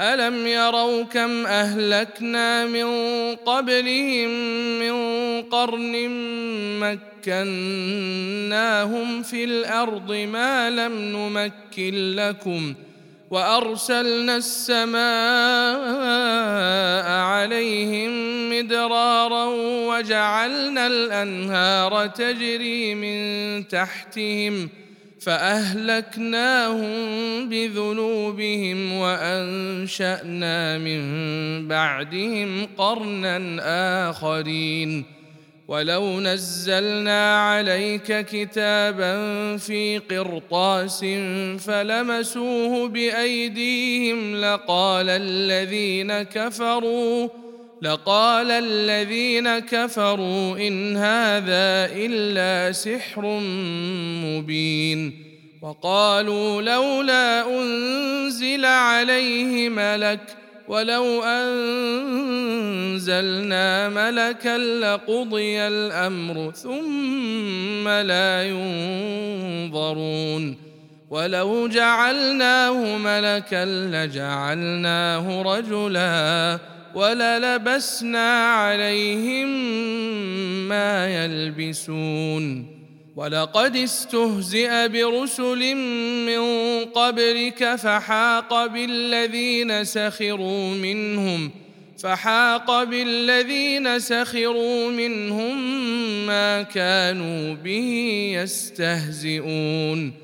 الم يروا كم اهلكنا من قبلهم من قرن مكناهم في الأرض ما لم نمكن لكم وارسلنا السماء عليهم مدرارا وجعلنا الانهار تجري من تحتهم فأهلكناهم بذنوبهم وأنشأنا من بعدهم قرنا آخرين. ولو نزلنا عليك كتابا في قرطاس فلمسوه بأيديهم لقال الذين كفروا لقال الذين كفروا إن هذا إلا سحر مبين وقالوا لولا أنزل عليه ملك ولو أنزلنا ملكا لقضي الأمر ثم لا ينظرون ولو جعلناه ملكا لجعلناه رجلا وللبسنا عليهم ما يلبسون. ولقد استهزئ برسل من قبلك فحاق بالذين سخروا منهم فحاق بالذين سخروا منهم ما كانوا به يستهزئون.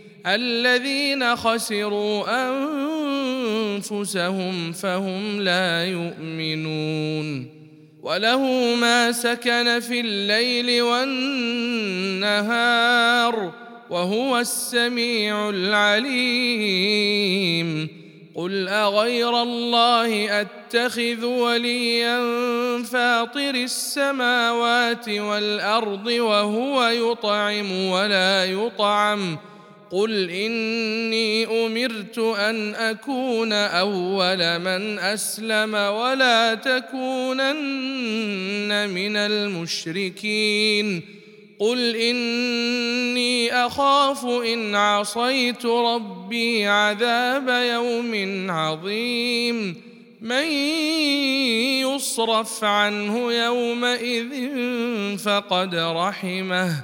الذين خسروا أنفسهم فهم لا يؤمنون وله ما سكن في الليل والنهار وهو السميع العليم. قل أغير الله أتخذ وليا فاطر السماوات والأرض وهو يطعم ولا يطعم قل اني امرت ان اكون اول من اسلم ولا تكونن من المشركين قل اني اخاف ان عصيت ربي عذاب يوم عظيم من يصرف عنه يومئذ فقد رحمه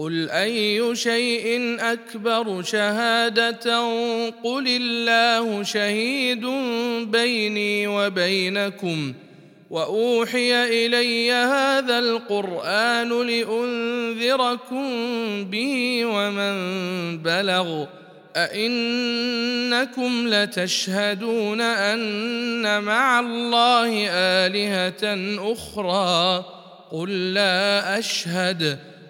قل اي شيء اكبر شهاده قل الله شهيد بيني وبينكم واوحي الي هذا القران لانذركم به ومن بلغ ائنكم لتشهدون ان مع الله الهه أخرى قل لا اشهد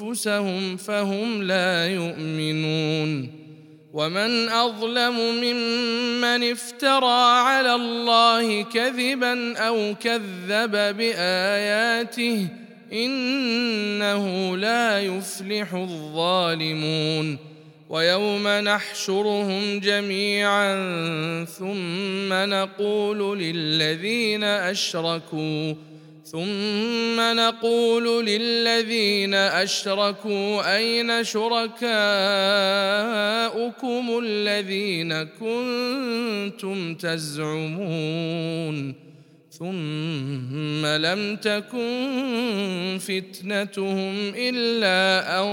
أنفسهم فهم لا يؤمنون ومن أظلم ممن افترى على الله كذبا أو كذب بآياته إنه لا يفلح الظالمون ويوم نحشرهم جميعا ثم نقول للذين أشركوا ثم نقول للذين أشركوا أين شركاؤكم الذين كنتم تزعمون ثم لم تكن فتنتهم إلا أن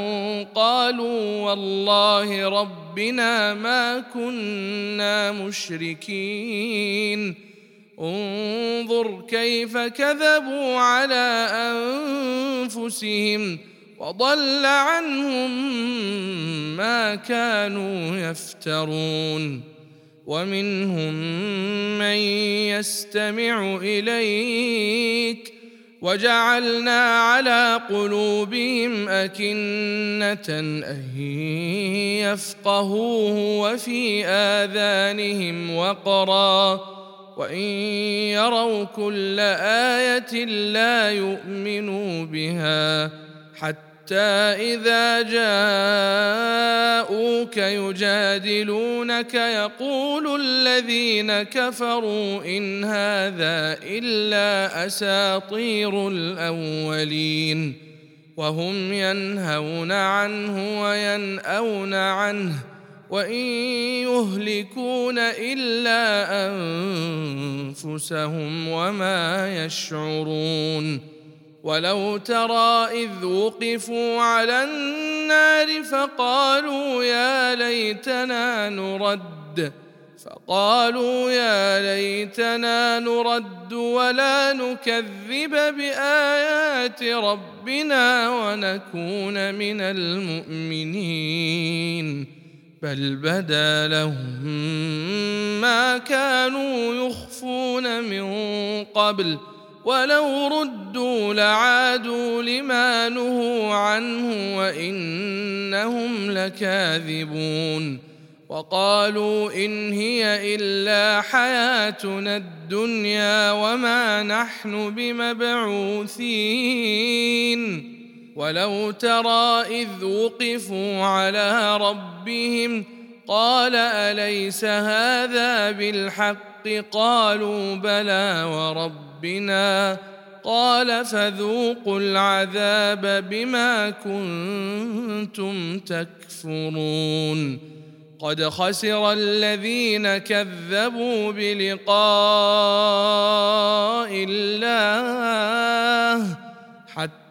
قالوا والله ربنا ما كنا مشركين انظر كيف كذبوا على أنفسهم وضل عنهم ما كانوا يفترون. ومنهم من يستمع إليك. وجعلنا على قلوبهم أكنة أن يفقهوه وفي آذانهم وقرا. وان يروا كل إيه لا يؤمنوا بها حتى اذا جاءوك يجادلونك يقول الذين كفروا ان هذا الا اساطير الاولين وهم ينهون عنه ويناون عنه وإن يهلكون إلا أنفسهم وما يشعرون ولو ترى إذ وقفوا على النار فقالوا يا ليتنا نرد فقالوا يا ليتنا نرد ولا نكذب بآيات ربنا ونكون من المؤمنين بل بدا لهم ما كانوا يخفون من قبل ولو ردوا لعادوا لما نهوا عنه وإنهم لكاذبون وقالوا إن هي إلا حياتنا الدنيا وما نحن بمبعوثين ولو ترى إذ وقفوا على ربهم قال أليس هذا بالحق قالوا بلى وربنا قال فذوقوا العذاب بما كنتم تكفرون قد خسر الذين كذبوا بلقاء الله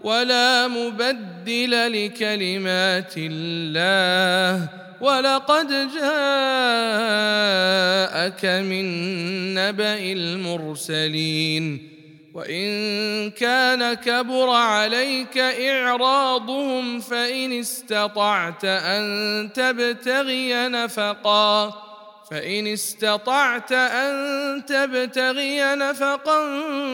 ولا مبدل لكلمات الله. ولقد جاءك من نبأ المرسلين. وإن كان كبر عليك إعراضهم فإن استطعت أن تبتغي نفقا. فإن استطعت أن تبتغي نفقا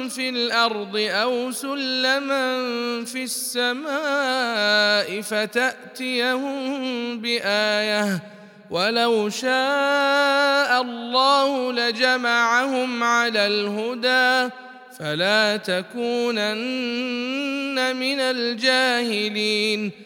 في الأرض أو سلما في السماء فتأتيهم بآية ولو شاء الله لجمعهم على الهدى فلا تكونن من الجاهلين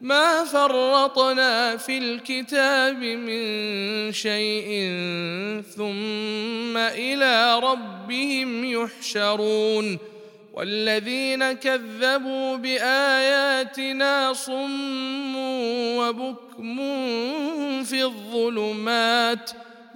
ما فرطنا في الكتاب من شيء ثم إلى ربهم يحشرون والذين كذبوا بآياتنا صم وبكم في الظلمات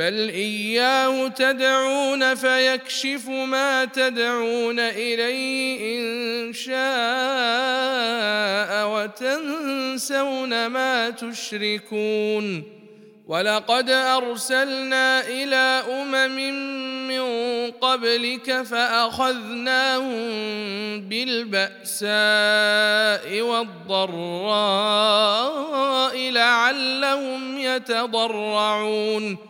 بل اياه تدعون فيكشف ما تدعون اليه ان شاء وتنسون ما تشركون ولقد ارسلنا إلى امم من قبلك فاخذناهم بالباساء والضراء لعلهم يتضرعون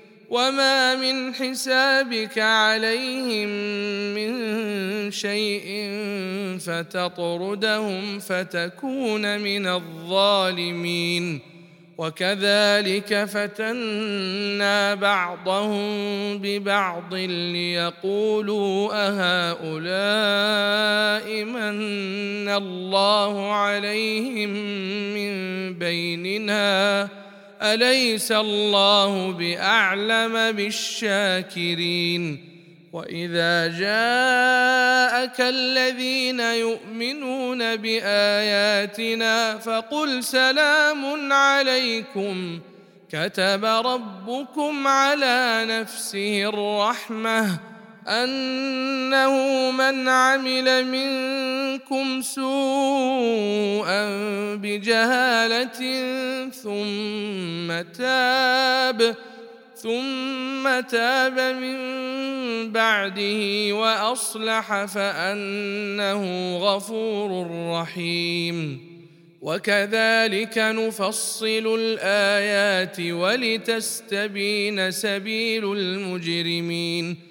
وما من حسابك عليهم من شيء فتطردهم فتكون من الظالمين وكذلك فتنا بعضهم ببعض ليقولوا اهؤلاء من الله عليهم من بيننا أليس الله بأعلم بالشاكرين؟ وإذا جاءك الذين يؤمنون بآياتنا فقل سلام عليكم. كتب ربكم على نفسه الرحمة. أنه من عمل منكم سوءا بجهالة ثم تاب ثم تاب من بعده وأصلح فأنه غفور رحيم. وكذلك نفصل الآيات ولتستبين سبيل المجرمين.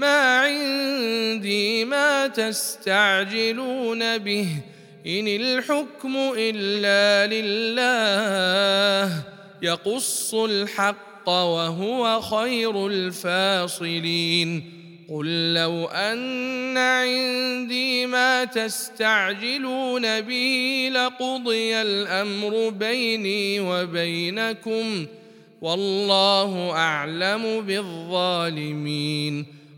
ما عندي ما تستعجلون به. إن الحكم إلا لله. يقص الحق وهو خير الفاصلين. قل لو أن عندي ما تستعجلون به لقضي الأمر بيني وبينكم. والله أعلم بالظالمين.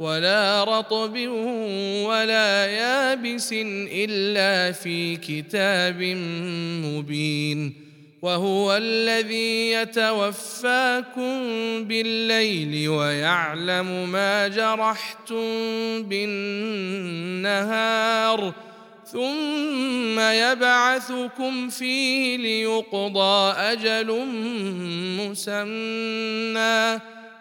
ولا رطب ولا يابس إلا في كتاب مبين وهو الذي يتوفاكم بالليل ويعلم ما جرحتم بالنهار ثم يبعثكم فيه ليقضى أجل مسمى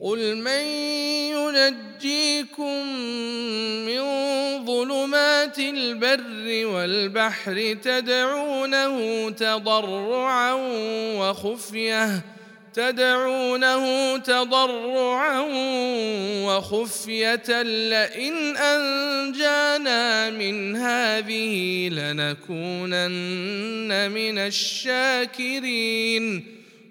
قل من ينجيكم من ظلمات البر والبحر تدعونه تضرعا وخفيه تدعونه تضرعا وخفيه لئن انجانا من هذه لنكونن من الشاكرين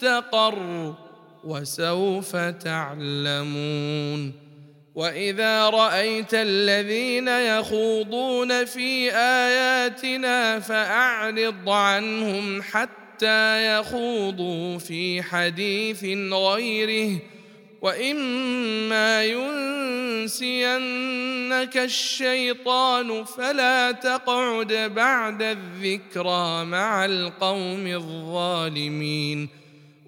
مستقر وسوف تعلمون وإذا رأيت الذين يخوضون في آياتنا فأعرض عنهم حتى يخوضوا في حديث غيره وإما ينسينك الشيطان فلا تقعد بعد الذكرى مع القوم الظالمين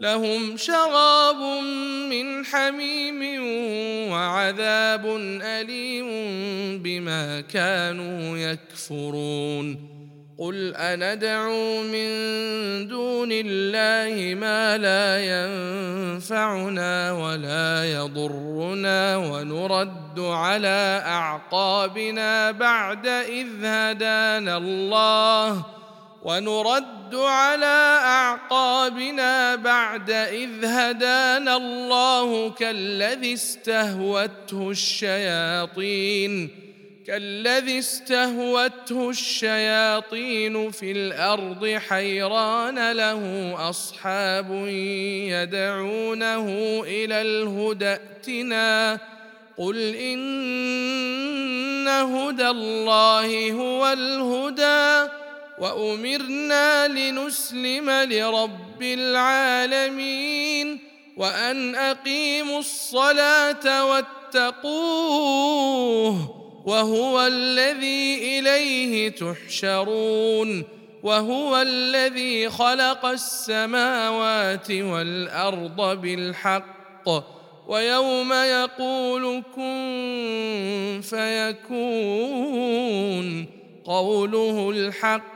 لهم شراب من حميم وعذاب أليم بما كانوا يكفرون. قل أندعو من دون الله ما لا ينفعنا ولا يضرنا ونرد على أعقابنا بعد إذ هدانا الله ونرد على أعقابنا بعد إذ هدانا الله كالذي استهوته الشياطين كالذي استهوته الشياطين في الأرض حيران له أصحاب يدعونه إلى الهدى ائتنا. قل إن هدى الله هو الهدى. وأمرنا لنسلم لرب العالمين وأن أقيموا الصلاة واتقوه وهو الذي إليه تحشرون وهو الذي خلق السماوات والأرض بالحق ويوم يقول كن فيكون قوله الحق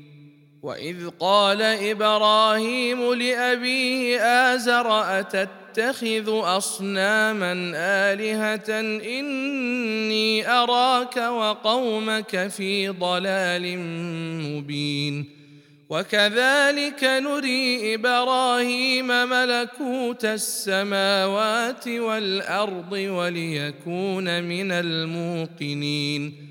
وإذ قال إبراهيم لأبيه آزر أتتخذ أصناما آلهة إني أراك وقومك في ضلال مبين وكذلك نري إبراهيم ملكوت السماوات والأرض وليكون من الموقنين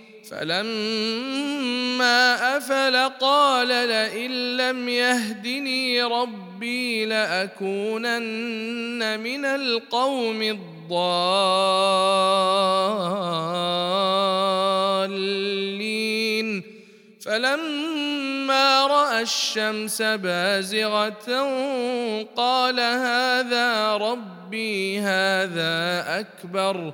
فلما أفل قال لئن لم يهدني ربي لأكونن من القوم الضالين. فلما رأى الشمس بازغة قال هذا ربي هذا أكبر.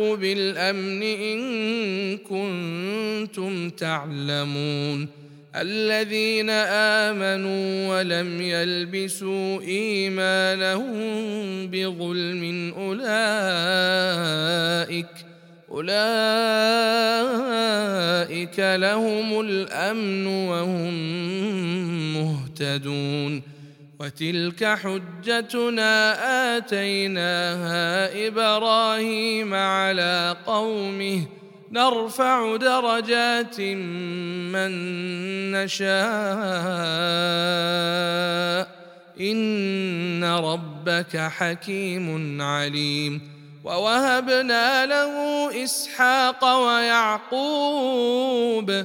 بالأمن إن كنتم تعلمون الذين آمنوا ولم يلبسوا إيمانهم بظلم أولئك أولئك لهم الأمن وهم مهتدون وتلك حجتنا آتيناها إبراهيم على قومه. نرفع درجات من نشاء. إن ربك حكيم عليم. ووهبنا له إسحاق ويعقوب.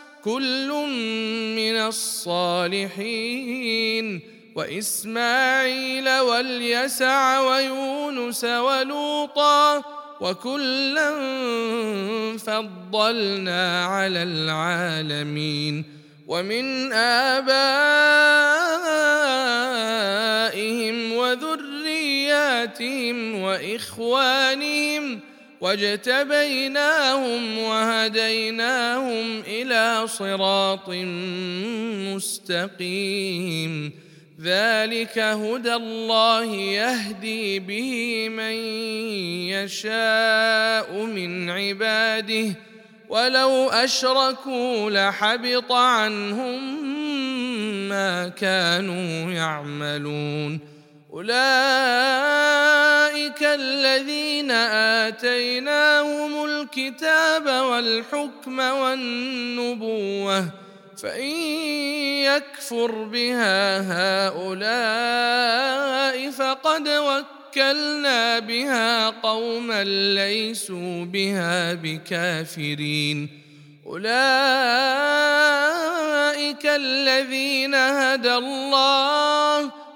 كل من الصالحين وإسماعيل واليسع ويونس ولوطا وكلا فضلنا على العالمين ومن آبائهم وذرياتهم وإخوانهم واجتبيناهم وهديناهم إلى صراط مستقيم ذلك هدى الله يهدي به من يشاء من عباده ولو اشركوا لحبط عنهم ما كانوا يعملون أولئك الذين آتيناهم الكتاب والحكم والنبوة فإن يكفر بها هؤلاء فقد وكلنا بها قوما ليسوا بها بكافرين. أولئك الذين هدى الله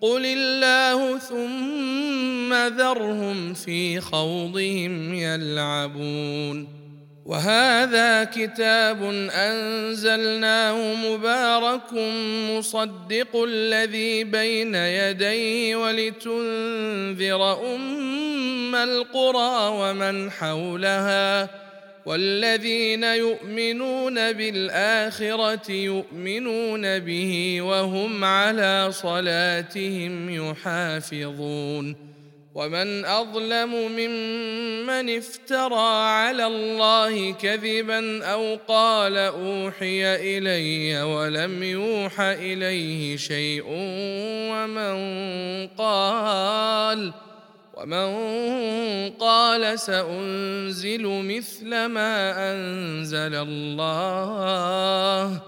قل الله ثم ذرهم في خوضهم يلعبون وهذا كتاب انزلناه مبارك مصدق الذي بين يديه ولتنذر ام القرى ومن حولها والذين يؤمنون بالآخرة يؤمنون به وهم على صلاتهم يحافظون ومن أظلم ممن افترى على الله كذبا أو قال أوحي إلي ولم يوح إليه شيء ومن قال ومن قال سأنزل مثل ما أنزل الله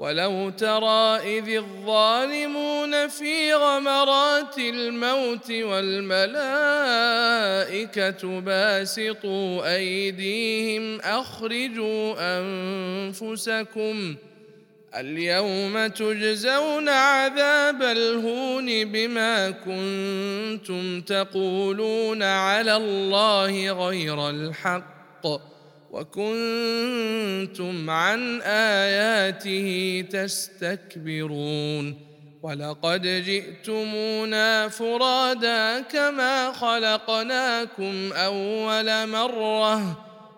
ولو ترى إذ الظالمون في غمرات الموت والملائكة باسطوا أيديهم أخرجوا أنفسكم اليوم تجزون عذاب الهون بما كنتم تقولون على الله غير الحق وكنتم عن آياته تستكبرون ولقد جئتمونا فرادا كما خلقناكم أول مرة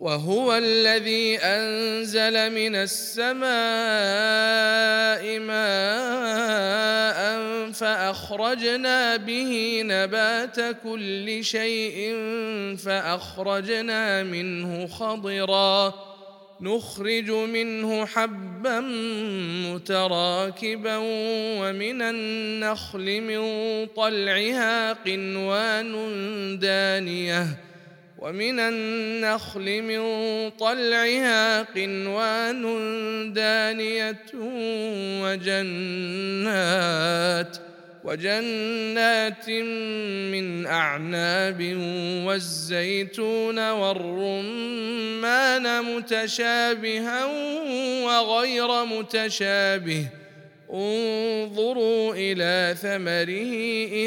وهو الذي أنزل من السماء ماء فأخرجنا به نبات كل شيء فأخرجنا منه خضرا. نخرج منه حبا متراكبا ومن النخل من طلعها قنوان دانية. ومن النخل من طلعها قنوان دانية وجنات وجنات من أعناب والزيتون والرمان متشابها وغير متشابه. انظروا إلى ثمره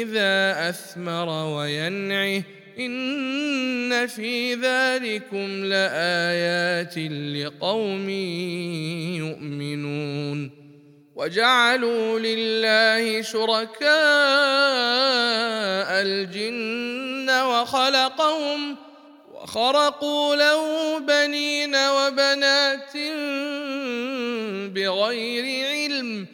إذا أثمر وينعه. ان في ذلكم لايات لقوم يؤمنون وجعلوا لله شركاء الجن وخلقهم وخرقوا له بنين وبنات بغير علم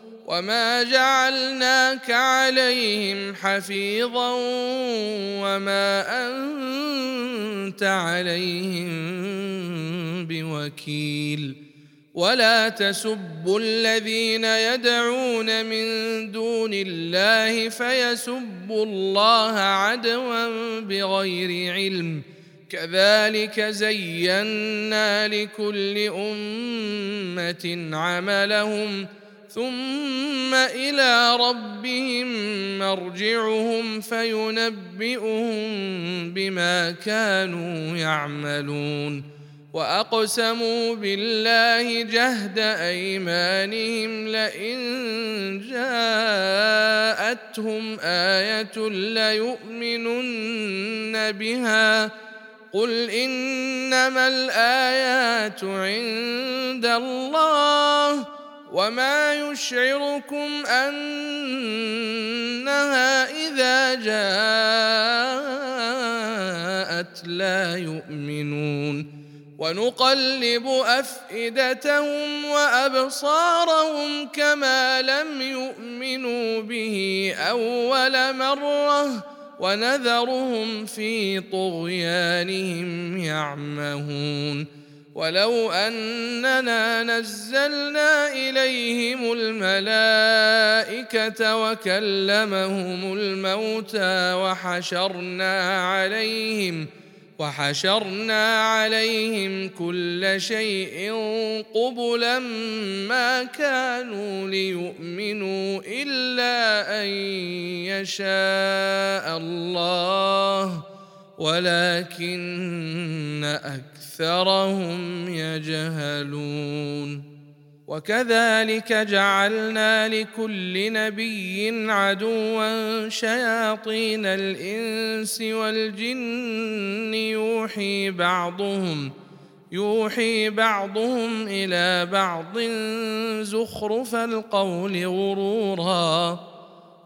وما جعلناك عليهم حفيظا وما انت عليهم بوكيل ولا تسبوا الذين يدعون من دون الله فيسبوا الله عدوا بغير علم كذلك زينا لكل امه عملهم ثم إلى ربهم مرجعهم فينبئهم بما كانوا يعملون وأقسموا بالله جهد أيمانهم لئن جاءتهم آية ليؤمنن بها قل إنما الآيات عند الله وما يشعركم انها اذا جاءت لا يؤمنون ونقلب افئدتهم وابصارهم كما لم يؤمنوا به اول مره ونذرهم في طغيانهم يعمهون ولو أننا نزلنا إليهم الملائكة وكلمهم الموتى وحشرنا عليهم وحشرنا عليهم كل شيء قبلا ما كانوا ليؤمنوا إلا أن يشاء الله ولكن أكثرهم يجهلون. وكذلك جعلنا لكل نبي عدوا شياطين الإنس والجن. يوحي بعضهم يوحي بعضهم إلى بعض زخرف القول غرورا.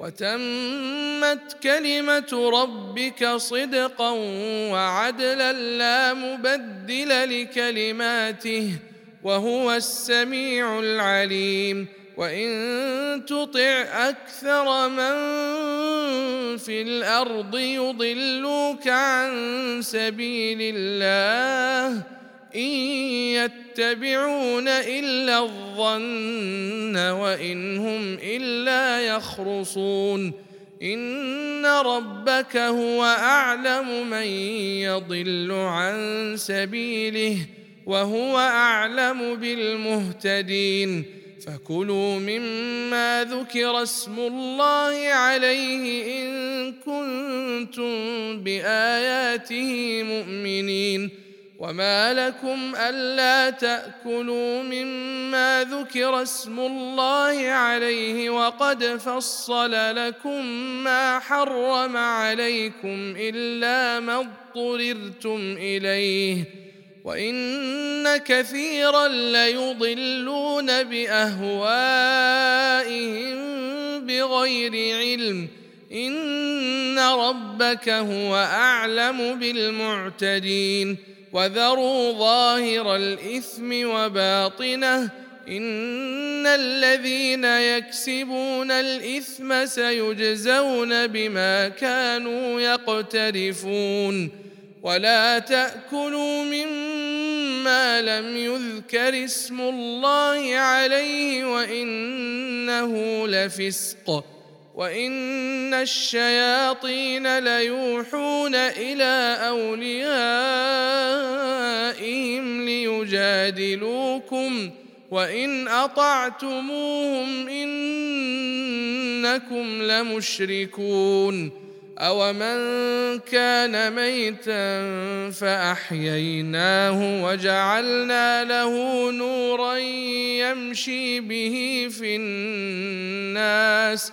وتمت كلمة ربك صدقا وعدلا لا مبدل لكلماته وهو السميع العليم. وإن تطع أكثر من في الأرض يضلوك عن سبيل الله. إن يتبعون إلا الظن وإن هم إلا يخرصون. إن ربك هو أعلم من يضل عن سبيله وهو أعلم بالمهتدين. فكلوا مما ذكر اسم الله عليه إن كنتم بآياته مؤمنين. وما لكم الا تاكلوا مما ذكر اسم الله عليه وقد فصل لكم ما حرم عليكم الا ما اضطررتم اليه وان كثيرا ليضلون باهوائهم بغير علم ان ربك هو اعلم بالمعتدين وذروا ظاهر الإثم وباطنه إن الذين يكسبون الإثم سيجزون بما كانوا يقترفون ولا تأكلوا مما لم يذكر اسم الله عليه وإنه لفسق وان الشياطين ليوحون إلى اوليائهم ليجادلوكم وان اطعتموهم انكم لمشركون أومن كان ميتا فأحييناه وجعلنا له نورا يمشي به في الناس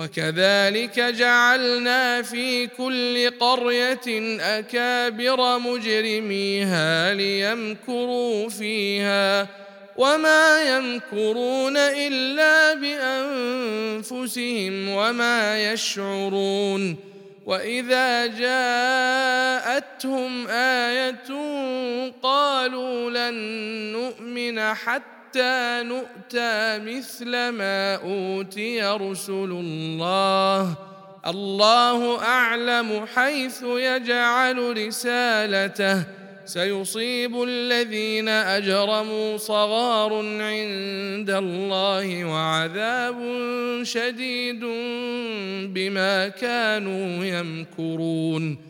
وكذلك جعلنا في كل قرية أكابر مجرميها ليمكروا فيها وما يمكرون إلا بأنفسهم وما يشعرون وإذا جاءتهم آية قالوا لن نؤمن حتى نؤتى مثل ما أوتي رسل الله. الله أعلم حيث يجعل رسالته. سيصيب الذين أجرموا صغار عند الله وعذاب شديد بما كانوا يمكرون.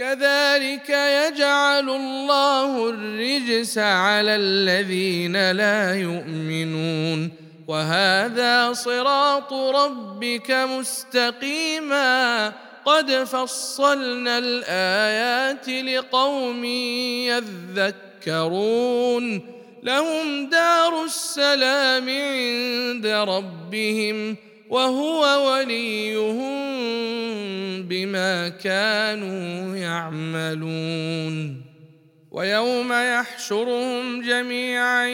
كذلك يجعل الله الرجس على الذين لا يؤمنون. وهذا صراط ربك مستقيما. قد فصلنا الآيات لقوم يذكرون. لهم دار السلام عند ربهم. وهو وليهم بما كانوا يعملون. ويوم يحشرهم جميعا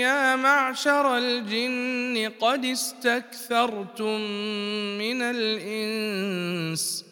يا معشر الجن قد استكثرتم من الإنس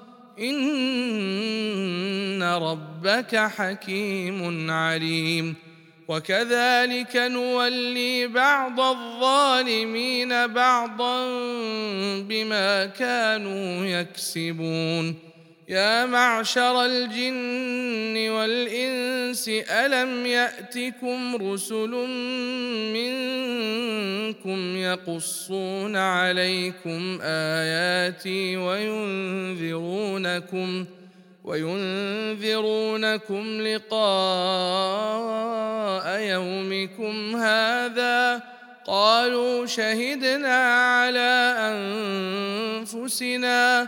إن ربك حكيم عليم وكذلك نولي بعض الظالمين بعضا بما كانوا يكسبون يا معشر الجن والإنس ألم يأتكم رسل منكم يقصون عليكم آياتي وينذرونكم وينذرونكم لقاء يومكم هذا؟ قالوا شهدنا على أنفسنا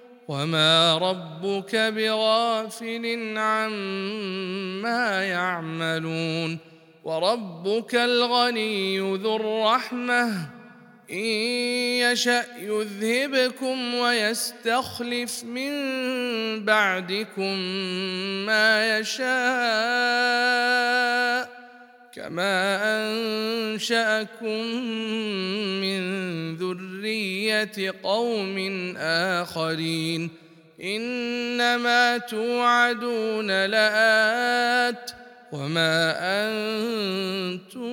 وما ربك بغافل عما يعملون وربك الغني ذو الرحمه ان يشا يذهبكم ويستخلف من بعدكم ما يشاء كما انشاكم من ذريه قوم اخرين انما توعدون لات وما أنتم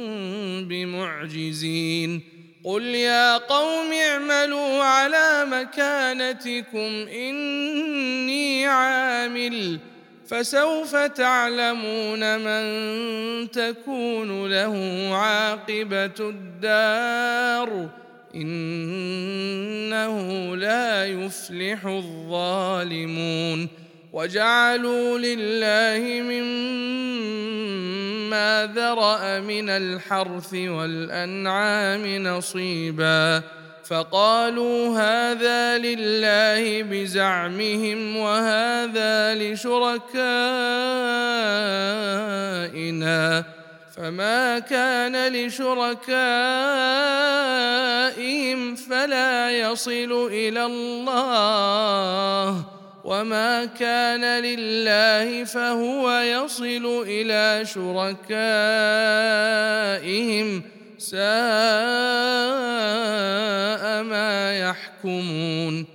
بمعجزين قل يا قوم اعملوا على مكانتكم اني عامل فسوف تعلمون من تكون له عاقبة الدار إنه لا يفلح الظالمون وجعلوا لله مما ذرأ من الحرث والأنعام نصيبا فقالوا هذا لله بزعمهم وهذا لشركائنا فما كان لشركائهم فلا يصل إلى الله وما كان لله فهو يصل إلى شركائهم ساء ما يحكمون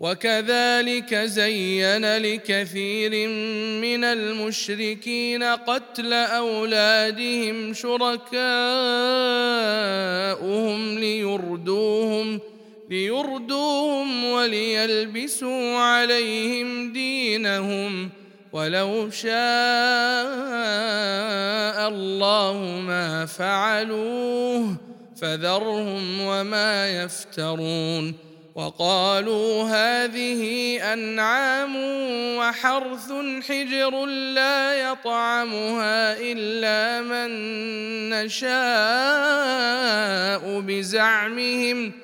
وكذلك زين لكثير من المشركين قتل أولادهم شركاؤهم ليردوهم ليردوهم وليلبسوا عليهم دينهم ولو شاء الله ما فعلوه فذرهم وما يفترون وقالوا هذه أنعام وحرث حجر لا يطعمها إلا من نشاء بزعمهم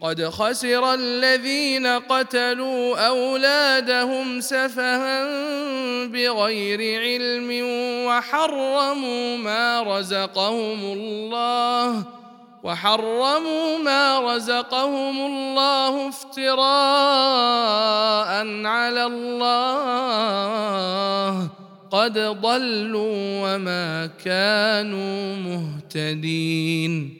قد خسر الذين قتلوا أولادهم سفها بغير علم وحرموا ما رزقهم الله وحرموا ما رزقهم الله افتراء على الله قد ضلوا وما كانوا مهتدين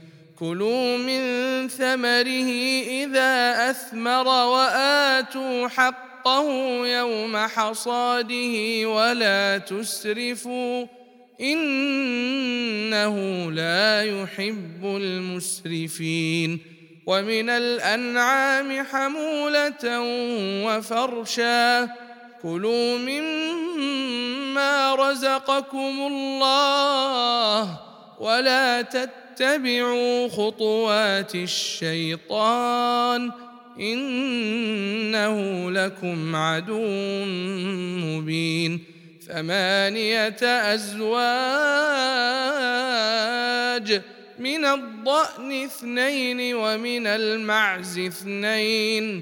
كلوا من ثمره إذا أثمر وآتوا حقه يوم حصاده ولا تسرفوا إنه لا يحب المسرفين ومن الأنعام حمولة وفرشا كلوا مما رزقكم الله ولا تتقوا اتبعوا خطوات الشيطان إنه لكم عدو مبين ثمانية أزواج من الضأن اثنين ومن المعز اثنين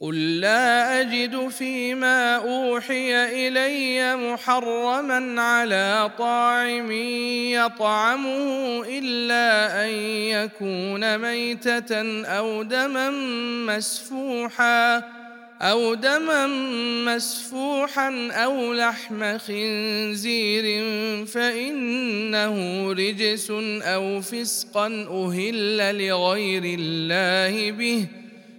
قل لا اجد فيما اوحي الي محرما على طاعم يطعمه الا ان يكون ميته أو دما مسفوحا أو دما مسفوحا أو لحم خنزير فانه رجس أو فسقا أهل لغير الله به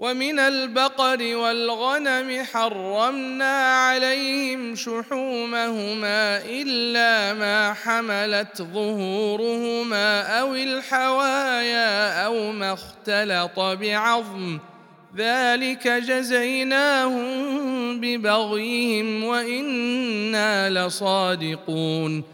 ومن البقر والغنم حرمنا عليهم شحومهما إلا ما حملت ظهورهما أو الحوايا أو ما اختلط بعظم. ذلك جزيناهم ببغيهم وإنا لصادقون.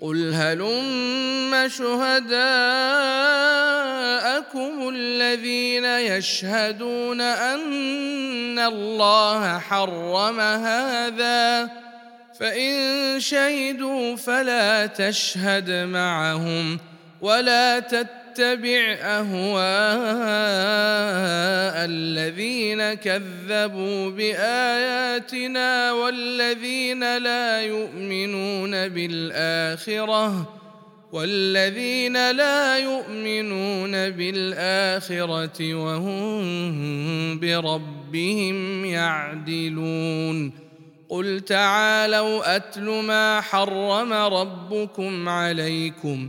قل هلم شهداءكم الذين يشهدون ان الله حرم هذا فان شهدوا فلا تشهد معهم ولا تتبع أهواء الذين كذبوا بآياتنا والذين لا يؤمنون بالآخرة والذين لا يؤمنون بالآخرة وهم بربهم يعدلون قل تعالوا أتل ما حرم ربكم عليكم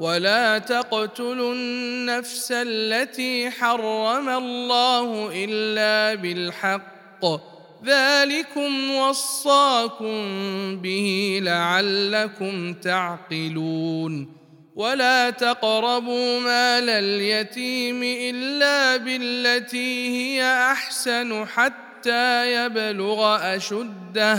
ولا تقتلوا النفس التي حرم الله إلا بالحق. ذلكم وصاكم به لعلكم تعقلون. ولا تقربوا مال اليتيم إلا بالتي هي أحسن حتى يبلغ أشده.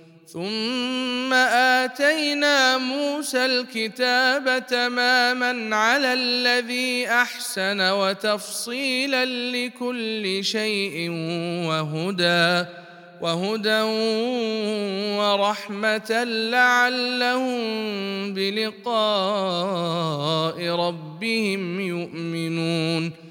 ثم آتينا موسى الكتاب تماما على الذي أحسن وتفصيلا لكل شيء وهدى وهدى ورحمة لعلهم بلقاء ربهم يؤمنون.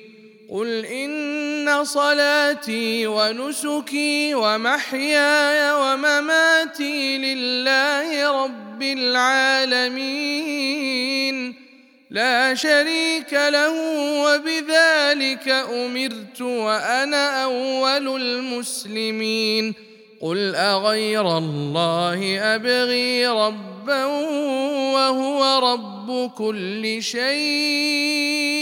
قل ان صلاتي ونسكي ومحياي ومماتي لله رب العالمين لا شريك له وبذلك امرت وأنا اول المسلمين قل اغير الله ابغي ربا وهو رب كل شيء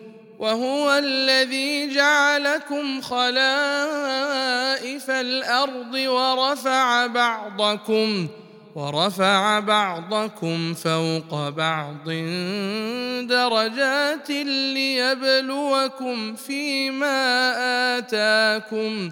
وهو الذي جعلكم خلائف الأرض ورفع بعضكم ورفع بعضكم فوق بعض درجات ليبلوكم فيما آتاكم.